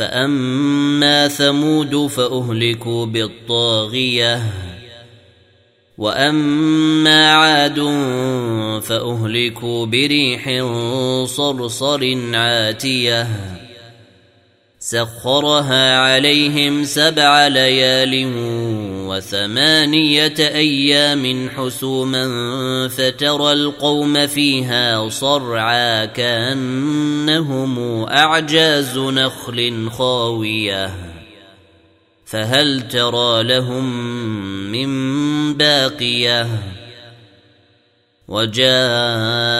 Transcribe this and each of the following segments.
فأما ثمود فأهلكوا بالطاغية. وأما عاد فأهلكوا بريح صرصر عاتية. سخرها عليهم سبع ليال وثمانية أيام حسوما فترى القوم فيها صرعا كأنهم أعجاز نخل خاوية. فهل ترى لهم من باقية؟ وجاء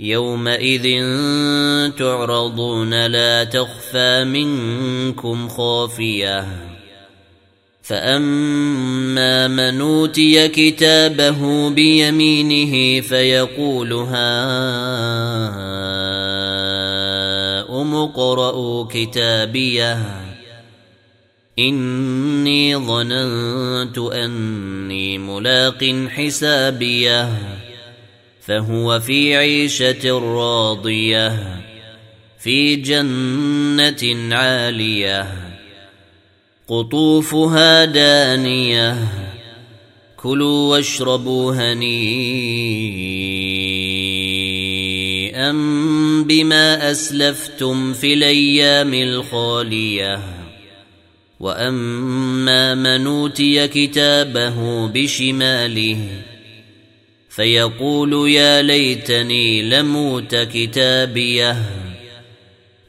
يومئذ تعرضون لا تخفى منكم خافية. فأما من أوتي كتابه بيمينه فيقول هاؤم اقرءوا كتابية. إني ظننت أني ملاق حسابية. فهو في عيشة راضية في جنة عالية قطوفها دانية كلوا واشربوا هنيئا بما أسلفتم في الأيام الخالية. وأما من أوتي كتابه بشماله فيقول يا ليتني لموت كتابيه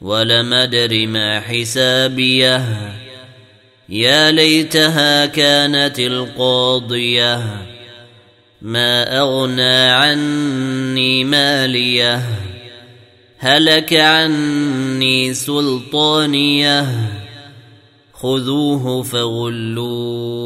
ولم أدر ما حسابيه. يا ليتها كانت القاضية ما أغنى عني ماليه. هلك عني سلطانيه خذوه فغلوه.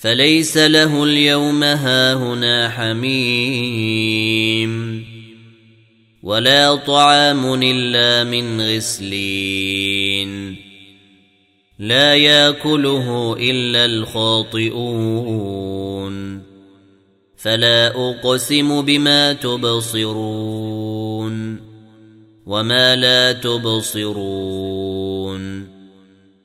فليس له اليوم هاهنا حميم. ولا طعام إلا من غسلين. لا يأكله إلا الخاطئون. فلا أقسم بما تبصرون. وما لا تبصرون.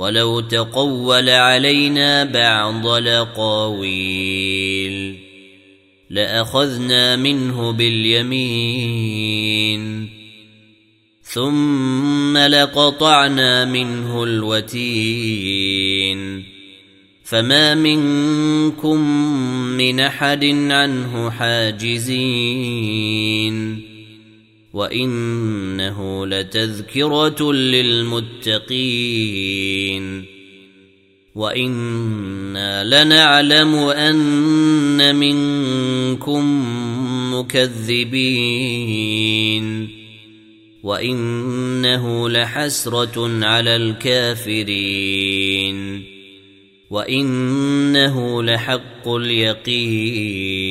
ولو تقول علينا بعض الأقاويل لأخذنا منه باليمين ثم لقطعنا منه الوتين فما منكم من أحد عنه حاجزين وانه لتذكره للمتقين وأنا لنعلم ان منكم مكذبين وانه لحسره على الكافرين وانه لحق اليقين